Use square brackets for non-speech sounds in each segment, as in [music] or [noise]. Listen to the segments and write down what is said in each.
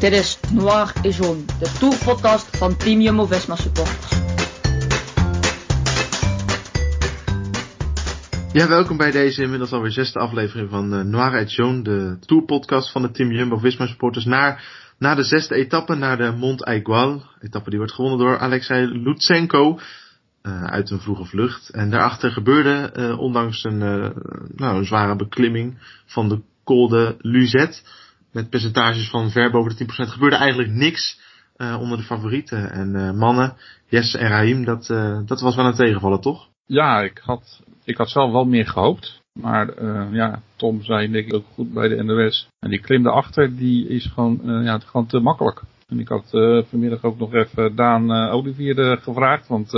Dit is Noir et Jaune, de tourpodcast van Team Jumbo-Visma supporters. Ja, welkom bij deze inmiddels alweer zesde aflevering van uh, Noir et Jaune, de tourpodcast van het team Jumbo-Visma supporters naar, de zesde etappe, naar de Mont Aigual. Etappe die wordt gewonnen door Alexei Lutsenko uh, uit een vroege vlucht. En daarachter gebeurde, uh, ondanks een, nou, een zware beklimming van de Col de Luzet, met percentages van ver boven de 10%, gebeurde eigenlijk niks onder de favorieten. En mannen, Jesse en Raim, dat, dat was wel een tegenvallen, toch? Ja, ik had, ik had zelf wel meer gehoopt. Maar ja, Tom zei denk ik ook goed bij de NOS. En die klim daarachter, die is gewoon, ja, gewoon te makkelijk. En ik had vanmiddag ook nog even Daan Olivier gevraagd. Want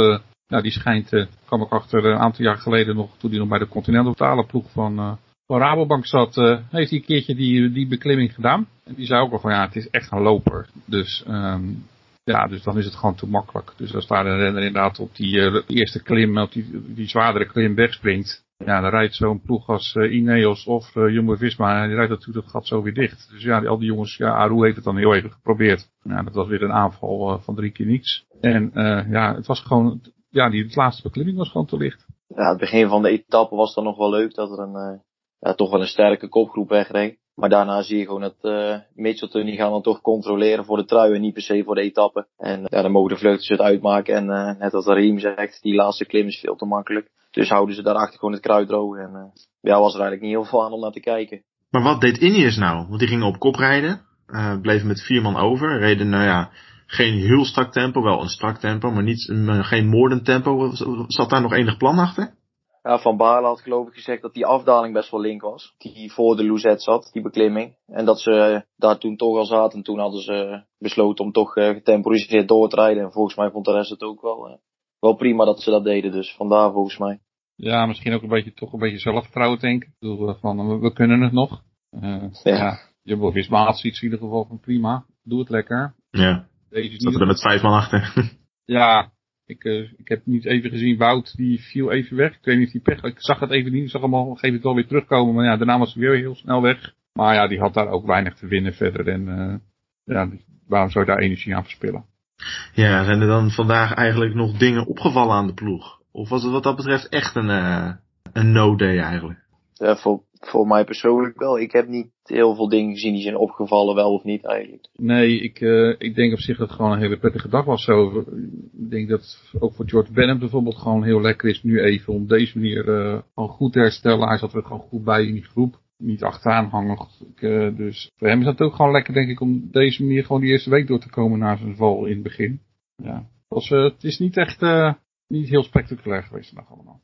ja, die schijnt, kwam ik achter een aantal jaar geleden nog, toen hij nog bij de continentale ploeg van, Rabobank zat, heeft hij een keertje die, die beklimming gedaan. En die zei ook al van ja, het is echt een loper. Dus um, ja, dus dan is het gewoon te makkelijk. Dus als daar een renner inderdaad op die uh, eerste klim, op die, die zwaardere klim wegspringt. Ja, dan rijdt zo'n ploeg als uh, Ineos of uh, Jumbo-Visma en die rijdt natuurlijk dat gat zo weer dicht. Dus ja, al die jongens, ja, Aru heeft het dan heel even geprobeerd. Ja, dat was weer een aanval van drie keer niets. En ja, het was gewoon, ja, die laatste beklimming was gewoon te licht. Ja, het begin van de etappe was dan nog wel leuk dat er een, ja, toch wel een sterke kopgroep wegreed. Maar daarna zie je gewoon dat uh, Mitchelton die gaan dan toch controleren voor de trui en niet per se voor de etappe. En ja, dan mogen de vluchters het uitmaken. En uh, net als Riem zegt, die laatste klim is veel te makkelijk. Dus houden ze daarachter gewoon het kruid droog. En ja, was er eigenlijk niet heel veel aan om naar te kijken. Maar wat deed Ineos nou? Want die gingen op kop rijden. Bleven met vier man over. Reden, nou ja, geen heel strak tempo. Wel een strak tempo, maar niet, geen moordend tempo. Zat daar nog enig plan achter? Ja, Van Baarle had geloof ik gezegd dat die afdaling best wel link was. Die voor de Louzet zat, die beklimming. En dat ze daar toen toch al zaten. En toen hadden ze besloten om toch uh, getemporiseerd door te rijden. En volgens mij vond de rest het ook wel, uh, wel prima dat ze dat deden. Dus vandaar volgens mij. Ja, misschien ook een beetje, toch een beetje zelfvertrouwen denken. Ik bedoel, van, we kunnen het nog. Uh, ja. ja. Had zoiets in ieder geval van prima. Doe het lekker. Ja, Deze zat er met vijf man achter. ja, ik, uh, ik heb niet even gezien, Wout die viel even weg. Ik weet niet of die pech, ik zag het even niet, ik zag hem al gegeven moment wel weer terugkomen. Maar ja, daarna was hij weer heel snel weg. Maar ja, die had daar ook weinig te winnen verder. En uh, ja, waarom zou je daar energie aan verspillen? Ja, zijn er dan vandaag eigenlijk nog dingen opgevallen aan de ploeg? Of was het wat dat betreft echt een, uh, een no-day eigenlijk? Ja, voor, voor mij persoonlijk wel. Ik heb niet heel veel dingen gezien die zijn opgevallen, wel of niet eigenlijk. Nee, ik, uh, ik denk op zich dat het gewoon een hele prettige dag was zo. Ik denk dat ook voor George Bennett bijvoorbeeld gewoon heel lekker is nu even om deze manier uh, goed te herstellen. Hij zat er gewoon goed bij in die groep. Niet achteraan hangen. Uh, dus voor hem is dat ook gewoon lekker denk ik om deze manier gewoon die eerste week door te komen na zijn val in het begin. Ja, was, het is niet echt niet heel spectaculair geweest vandaag allemaal.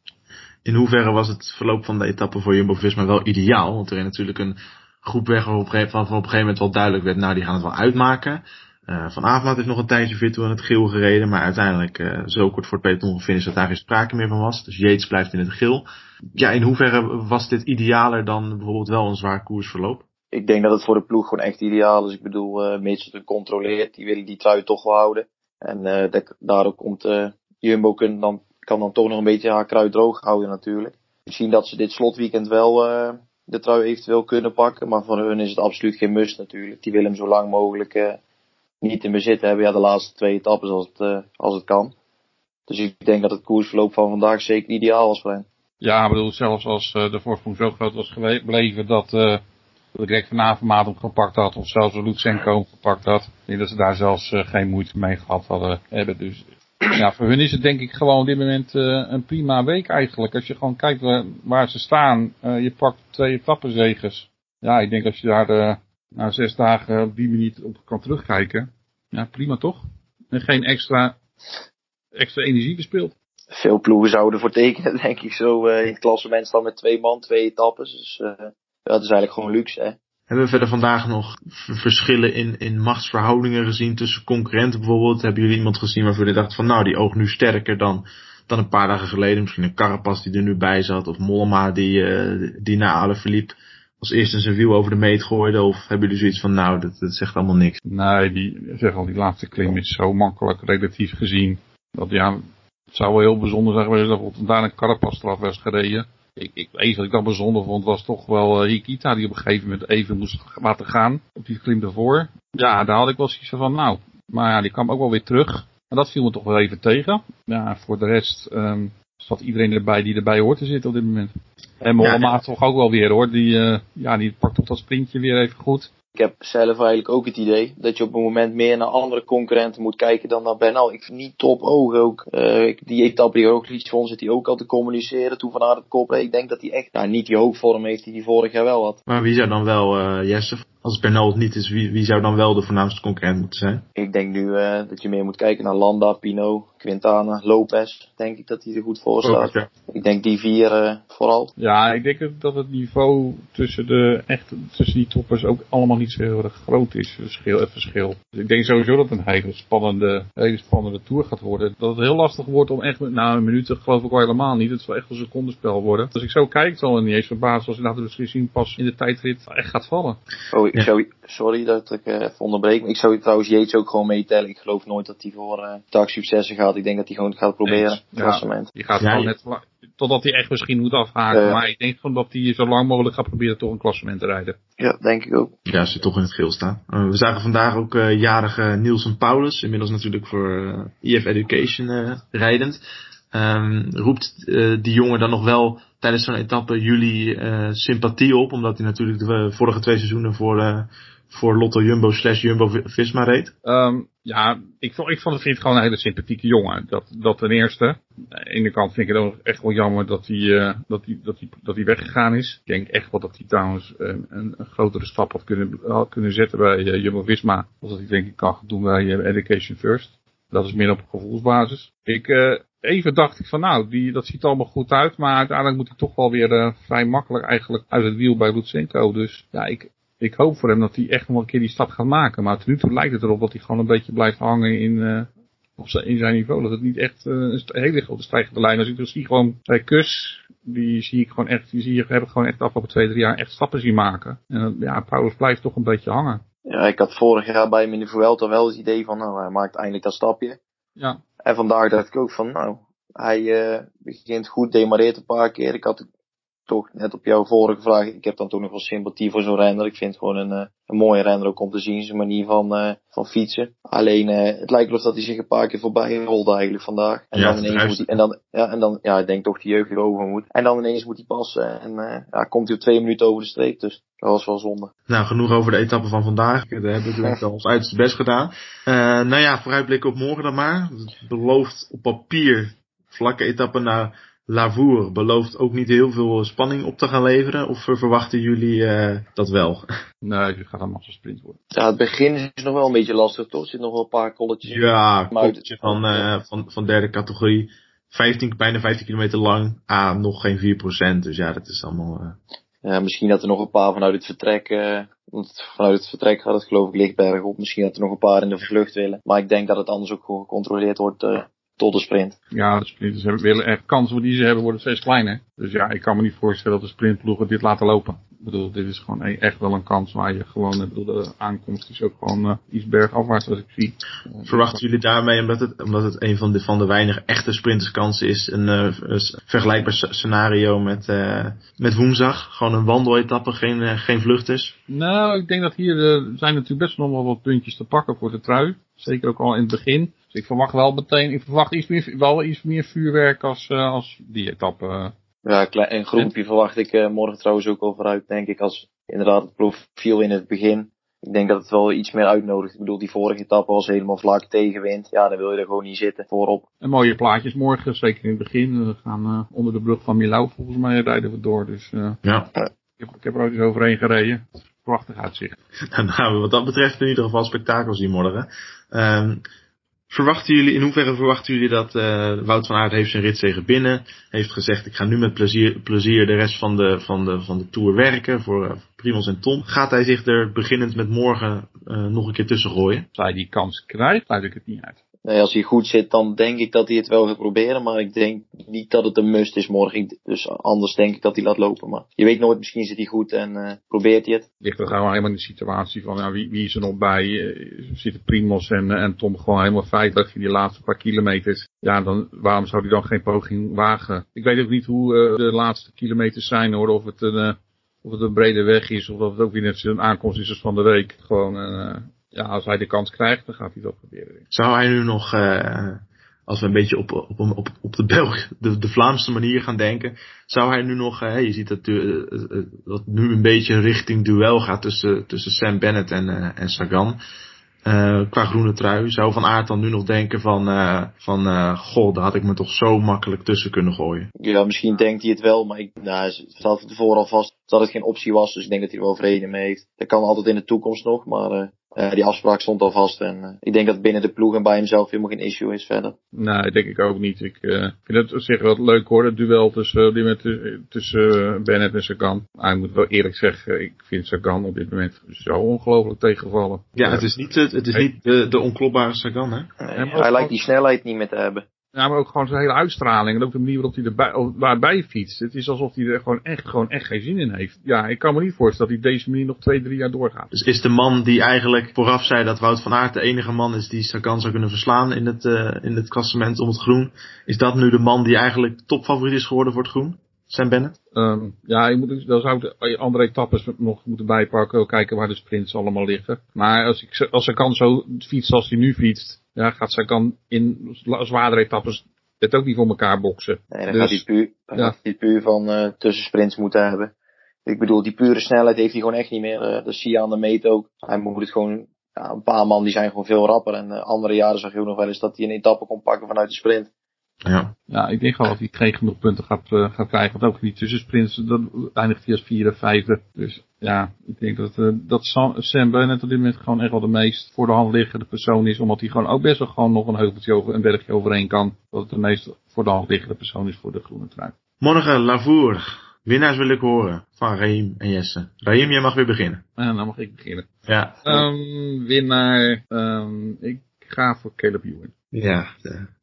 In hoeverre was het verloop van de etappe voor Jumbo-Visma wel ideaal? Want er is natuurlijk een groep weg waarop op een gegeven moment wel duidelijk werd, nou die gaan het wel uitmaken. Uh, van Avermaat heeft nog een tijdje virtueel in het geel gereden, maar uiteindelijk uh, zo kort voor het peloton gefinished dat daar geen sprake meer van was. Dus Yates blijft in het geel. Ja, in hoeverre was dit idealer dan bijvoorbeeld wel een zwaar koersverloop? Ik denk dat het voor de ploeg gewoon echt ideaal is. Ik bedoel, uh, Mitchell controleert, die willen die trui toch wel houden. En uh, daardoor komt uh, Jumbo kan dan, kan dan toch nog een beetje haar kruid droog houden natuurlijk. Zien dat ze dit slotweekend wel uh, de trui eventueel kunnen pakken. Maar voor hun is het absoluut geen must natuurlijk. Die willen hem zo lang mogelijk uh, niet in bezit hebben. Ja, de laatste twee etappes als het, uh, als het kan. Dus ik denk dat het koersverloop van vandaag zeker ideaal was voor hen. Ja, ik bedoel, zelfs als de voorsprong zo groot was gebleven dat uh, Greg van Avermaat gepakt had. Of zelfs Lutsenko hem gepakt had. Ik denk dat ze daar zelfs geen moeite mee gehad hadden hebben. Dus ja, voor hun is het denk ik gewoon op dit moment uh, een prima week eigenlijk. Als je gewoon kijkt waar, ze staan. Uh, je pakt twee etappenzegers. Ja, ik denk als je daar uh, na zes dagen op die manier op kan terugkijken. Ja, prima toch? En geen extra, extra energie verspeeld. Veel ploegen zouden voor tekenen, [laughs] denk ik zo. in het klassement staan met twee man, twee etappes. Dus dat is eigenlijk gewoon luxe, hè. Hebben we verder vandaag nog verschillen in, in machtsverhoudingen gezien tussen concurrenten bijvoorbeeld? Hebben jullie iemand gezien waarvan jullie dachten van nou, die oogt nu sterker dan, dan een paar dagen geleden? Misschien een Carapas die er nu bij zat of Mollema die, uh, die na verliep als eerste zijn wiel over de meet gooide? Of hebben jullie zoiets van nou, dat, dat zegt allemaal niks? Nee, die, zeg al, die laatste klim is zo makkelijk relatief gezien. Dat ja, het zou wel heel bijzonder zijn geweest dat daar een Carapas eraf was gereden ik, ik, even wat ik dan bijzonder vond was toch wel uh, Hikita die op een gegeven moment even moest laten gaan. Op die klim ervoor. Ja, daar had ik wel zoiets van nou. Maar ja, die kwam ook wel weer terug. Maar dat viel me toch wel even tegen. Ja, voor de rest um, zat iedereen erbij die erbij hoort te zitten op dit moment. En Mollema ja, toch ook wel weer hoor. Die, uh, ja, die pakt toch dat sprintje weer even goed. Ik heb zelf eigenlijk ook het idee dat je op een moment meer naar andere concurrenten moet kijken dan naar Bernal. Ik vind niet top ogen ook. Uh, die etappe die liet vond, zit hij ook al te communiceren. Toen vanuit het kop. Ik denk dat hij echt nou, niet die hoogvorm heeft die hij vorig jaar wel had. Maar wie zou dan wel, uh, Jesse, als Bernal het niet is, wie, wie zou dan wel de voornaamste concurrent moeten zijn? Ik denk nu uh, dat je meer moet kijken naar Landa, Pino, Quintana, Lopez. Denk ik dat hij er goed voor staat. Ik denk die vier uh, vooral. Ja, ik denk dat het niveau tussen, de, echt, tussen die toppers ook allemaal niet zo heel erg groot is. Verschil, het verschil. Dus ik denk sowieso dat het een hele spannende, hele spannende tour gaat worden. Dat het heel lastig wordt om echt met, nou een minuut geloof ik wel helemaal niet. Het zal echt een secondenspel worden. Als ik zo kijk, zal het niet eens verbazen als je laten we misschien pas in de tijdrit echt gaat vallen. Oh, ik zou, sorry dat ik uh, even onderbreek. Ik zou trouwens Yates ook gewoon meetellen. Ik geloof nooit dat hij voor uh, dag successen gaat. Ik denk dat hij gewoon gaat proberen. Ja, die gaat gewoon net totdat hij echt misschien moet afhaken. Uh, maar ik denk gewoon dat hij zo lang mogelijk gaat proberen toch een klassement te rijden. Ja, denk ik ook. Ja, ze toch in het geel staan. Uh, we zagen vandaag ook uh, jarige Nielsen Paulus. Inmiddels natuurlijk voor EF Education rijdend. Um, roept die jongen dan nog wel tijdens zo'n etappe jullie sympathie op? Omdat hij natuurlijk de vorige twee seizoenen voor voor Lotto Jumbo slash Jumbo Visma reed? Um, ja, ik, vond, ik vond het vriend gewoon een hele sympathieke jongen. Dat, dat ten eerste. Aan de ene kant vind ik het ook echt wel jammer dat hij, uh, dat hij, dat hij, dat hij weggegaan is. Ik denk echt wel dat hij trouwens een, een, een grotere stap had kunnen, kunnen zetten bij uh, Jumbo Visma. Als dat hij denk ik kan doen bij uh, Education First. Dat is meer op gevoelsbasis. Ik, even dacht ik van nou, die, dat ziet allemaal goed uit. Maar uiteindelijk moet ik toch wel weer vrij makkelijk eigenlijk uit het wiel bij Lutsenko. Dus ja, ik, ik hoop voor hem dat hij echt nog een keer die stap gaat maken. Maar tot nu toe lijkt het erop dat hij gewoon een beetje blijft hangen in, uh, op zijn, in zijn niveau. Dat het niet echt uh, een hele grote stijgende lijn is. Dus ik zie gewoon bij Kus, die zie ik gewoon echt, die zie je, heb ik gewoon echt de afgelopen twee, drie jaar echt stappen zien maken. En ja, Paulus blijft toch een beetje hangen. Ja, ik had vorig jaar bij hem in de Vuelta wel het idee van, nou, hij maakt eindelijk dat stapje. Ja. En vandaag dacht ik ook van, nou, hij uh, begint goed, demareert een paar keer. Ik had toch net op jouw vorige vraag, ik heb dan toch nog wel sympathie voor zo'n renner. Ik vind het gewoon een, eh, een mooie renner ook om te zien, zijn manier van, uh, van fietsen. Alleen, uh, het lijkt erop dat hij zich een paar keer voorbij rolde eigenlijk vandaag. En ja, dan ineens moet hij, en dan, ja, en dan, ja, ik denk toch de jeugd erover moet. En dan ineens moet hij passen en uh, ja, komt hij op twee minuten over de streep. Dus dat was wel zonde. Nou, genoeg over de etappe van vandaag. We hebben het ons uiterste best gedaan. nou ja, vooruitblikken op morgen dan maar. Het belooft op papier vlakke etappe naar Lavour belooft ook niet heel veel spanning op te gaan leveren. Of verwachten jullie uh, dat wel? [laughs] Nee, het gaat een massasprint worden. Ja, het begin is nog wel een beetje lastig toch? Er zitten nog wel een paar kolletjes Ja, een kolletje van, uh, van, van derde categorie. 15, bijna 15 kilometer lang. Ah, nog geen 4%. Dus ja, dat is allemaal... Uh... Ja, misschien dat er nog een paar vanuit het vertrek... want vanuit het vertrek gaat het geloof ik lichtberg op. Misschien dat er nog een paar in de vlucht willen. Maar ik denk dat het anders ook gewoon gecontroleerd wordt tot de sprint. Ja, de sprinters hebben, willen echt kansen die ze hebben worden steeds kleiner. Dus ja, ik kan me niet voorstellen dat de sprintploegen dit laten lopen. Ik bedoel, dit is gewoon echt wel een kans waar je gewoon, ik bedoel, de aankomst is ook gewoon uh, iets bergafwaarts als ik zie. Verwachten jullie daarmee, omdat het, omdat het een van de, van de weinige echte sprinterskansen is, een, uh, een vergelijkbaar scenario met, uh, met woensdag? Gewoon een wandeletappe, geen, uh, geen vluchters? Nou, ik denk dat hier zijn natuurlijk best nog wel wat puntjes te pakken voor de trui. Zeker ook al in het begin. Ik verwacht wel meteen, ik verwacht iets meer, wel iets meer vuurwerk als, uh, als die etappe. Ja, een groepje verwacht ik uh, morgen trouwens ook al vooruit, denk ik, als inderdaad het profiel in het begin. Ik denk dat het wel iets meer uitnodigt. Ik bedoel, die vorige etappe was helemaal vlak tegenwind. Ja, dan wil je er gewoon niet zitten voorop. En mooie plaatjes morgen, zeker in het begin. We gaan uh, onder de brug van Milau volgens mij rijden we door. Dus uh, ja. ik, heb, ik heb er ook eens overheen gereden. Prachtig uitzicht. [laughs] Nou, wat dat betreft in ieder geval spektakel zien morgen. Um, Verwachten jullie, in hoeverre verwachten jullie dat uh, Wout van Aert heeft zijn ritzegen binnen? Heeft gezegd, ik ga nu met plezier, plezier de rest van de, van de, van de Tour werken voor uh, en Tom. Gaat hij zich er beginnend met morgen uh, nog een keer tussen gooien? Als hij die kans krijgt, sluit ik het niet uit. Als hij goed zit, dan denk ik dat hij het wel gaat proberen. Maar ik denk niet dat het een must is morgen. Dus anders denk ik dat hij laat lopen. Maar je weet nooit, misschien zit hij goed en uh, probeert hij het. Ligt er gewoon helemaal in de situatie van ja, wie, wie is er nog bij? Uh, zitten Primos en, uh, en Tom gewoon helemaal feitelijk in die laatste paar kilometers. Ja, dan, waarom zou hij dan geen poging wagen? Ik weet ook niet hoe de laatste kilometers zijn hoor. Of het een, of het een brede weg is. Of dat het ook weer net een aankomst is als van de week. Gewoon ja, als hij de kans krijgt, dan gaat hij dat proberen. Zou hij nu nog, uh, als we een beetje op, op, op, op de Belg, de, de Vlaamse manier gaan denken, zou hij nu nog, uh, je ziet dat, uh, dat nu een beetje richting duel gaat tussen, tussen Sam Bennett en, en Sagan. qua groene trui. Zou Van Aert dan nu nog denken van, van goh, daar had ik me toch zo makkelijk tussen kunnen gooien. Ja, misschien denkt hij het wel, maar ik, nou, het staat tevoren al vast dat het geen optie was. Dus ik denk dat hij er wel vrede mee heeft. Dat kan altijd in de toekomst nog, maar uh, die afspraak stond al vast en uh, ik denk dat binnen de ploeg en bij hemzelf helemaal geen issue is verder. Nee, dat denk ik ook niet. Ik uh, vind het zeg wel leuk hoor, het duel tussen, die met, tussen Bennett en Sagan. Maar ik moet wel eerlijk zeggen, ik vind Sagan op dit moment zo ongelooflijk tegenvallen. Ja, het is niet, het is niet de, de onklopbare Sagan hè? Nee, hij lijkt die snelheid niet meer te hebben. Ja, maar ook gewoon zijn hele uitstraling en ook de manier waarop hij erbij, waarbij fietst. Het is alsof hij er gewoon echt, gewoon echt geen zin in heeft. Ja, ik kan me niet voorstellen dat hij deze manier nog twee, drie jaar doorgaat. Dus is de man die eigenlijk vooraf zei dat Wout van Aert de enige man is die Sagan zou kunnen verslaan in het, uh, in het klassement om het groen. Is dat nu de man die eigenlijk topfavoriet is geworden voor het groen? Sam Bennett? Um, ja, je moet, dan zou ik de andere etappes nog moeten bijpakken. Kijken waar de sprints allemaal liggen. Maar als, ik, als Sagan zo fietst als hij nu fietst ja, gaat Sagan in zwaardere etappes het ook niet voor elkaar boksen. Nee, dan dus, gaat hij puur, dan ja. gaat hij puur van uh, tussensprints moeten hebben. Ik bedoel, die pure snelheid heeft hij gewoon echt niet meer. Uh, dat zie je aan de meet ook. Hij moet het gewoon, ja, een paar man die zijn gewoon veel rapper. En uh, andere jaren zag je ook nog wel eens dat hij een etappe kon pakken vanuit de sprint. Ja. ja, ik denk wel dat hij geen genoeg punten gaat, uh, gaat krijgen. Want ook niet tussen sprints, dat eindigt hij als vierde, vijfde. Dus ja, ik denk dat, uh, dat Sam, Sam Bennett op dit moment gewoon echt wel de meest voor de hand liggende persoon is. Omdat hij gewoon ook best wel gewoon nog een heuveltje over, een bergje overheen kan. Dat het de meest voor de hand liggende persoon is voor de groene trui. Morgen, Lavour. Winnaars wil ik horen van Raim en Jesse. Raim, jij mag weer beginnen. Ja, dan mag ik beginnen. Ja. Um, winnaar, um, ik ga voor Caleb Ewan. Ja.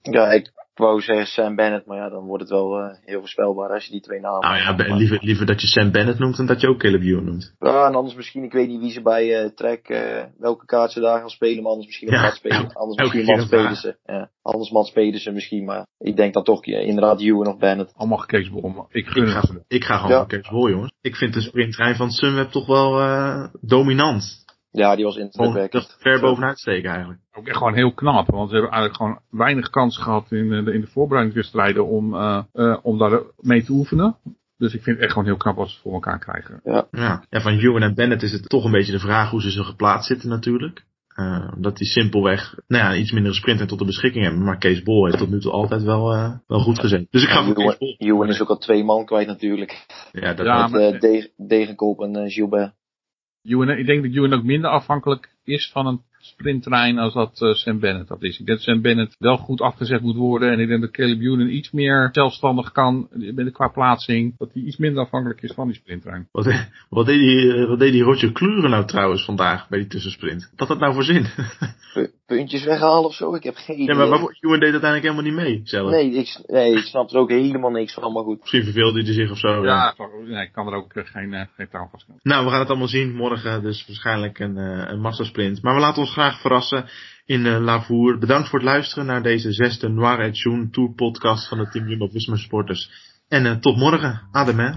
Ja, ik ik wou zeggen Sam Bennett, maar ja, dan wordt het wel uh, heel voorspelbaar als je die twee namen Nou ja, liever, liever dat je Sam Bennett noemt dan dat je ook Caleb Ewan noemt. Ja, en anders misschien, ik weet niet wie ze bij uh, Trek, uh, welke kaart ze daar gaan spelen, maar anders misschien een ja, spelen. Ja, anders misschien Mats Pedersen. Ja, anders Mats Pedersen misschien, maar ik denk dan toch ja, inderdaad Ewan of Bennett. Allemaal Kees Bol, ik, ik, ga, ik ga gewoon ja. Kees Bol, jongens. Ik vind de sprinttrein van Sunweb toch wel dominant. Ja, die was indrukwekkend. Ver bovenuit steken eigenlijk. Ook echt gewoon heel knap, want ze hebben eigenlijk gewoon weinig kans gehad in de, in de voorbereidingswedstrijden om, uh, uh, om daar mee te oefenen. Dus ik vind het echt gewoon heel knap als ze het voor elkaar krijgen. Ja. Ja. ja, van Ewan en Bennett is het toch een beetje de vraag hoe ze zo geplaatst zitten natuurlijk. Uh, omdat die simpelweg nou ja, iets minder sprint tot de beschikking hebben. Maar Kees Bol heeft tot nu toe altijd wel, uh, wel goed gezeten. Dus ik ga ja, voor Kees Bol. Ewan is ook al twee man kwijt natuurlijk. Ja, dat ja, met uh, Degen, Degenkolb en Gilbert. Ewan, ik denk dat Ewan ook minder afhankelijk is van een sprinttrein als dat uh, Sam Bennett dat is. Ik denk dat Sam Bennett wel goed afgezet moet worden. En ik denk dat Caleb Ewan iets meer zelfstandig kan qua plaatsing. Dat hij iets minder afhankelijk is van die sprinttrein. Wat, wat, deed die, wat deed die Roger Kluren nou trouwens vandaag bij die tussensprint? Wat had dat nou voor zin? [laughs] Puntjes weghalen of zo? Ik heb geen idee. Ja, maar Ewan deed uiteindelijk helemaal niet mee zelf. Nee ik, nee, ik snap er ook helemaal niks van, maar goed. Misschien verveelde hij zich of zo. Ja, nee, ik kan er ook geen, geen taal vast Nou, we gaan het allemaal zien morgen. Dus waarschijnlijk een, een Maar we laten ons graag verrassen in uh, Lavour. Bedankt voor het luisteren naar deze zesde Noir et Jaune Tour podcast van het Team Jumbo Visma Sporters. En uh, tot morgen. Adem hè.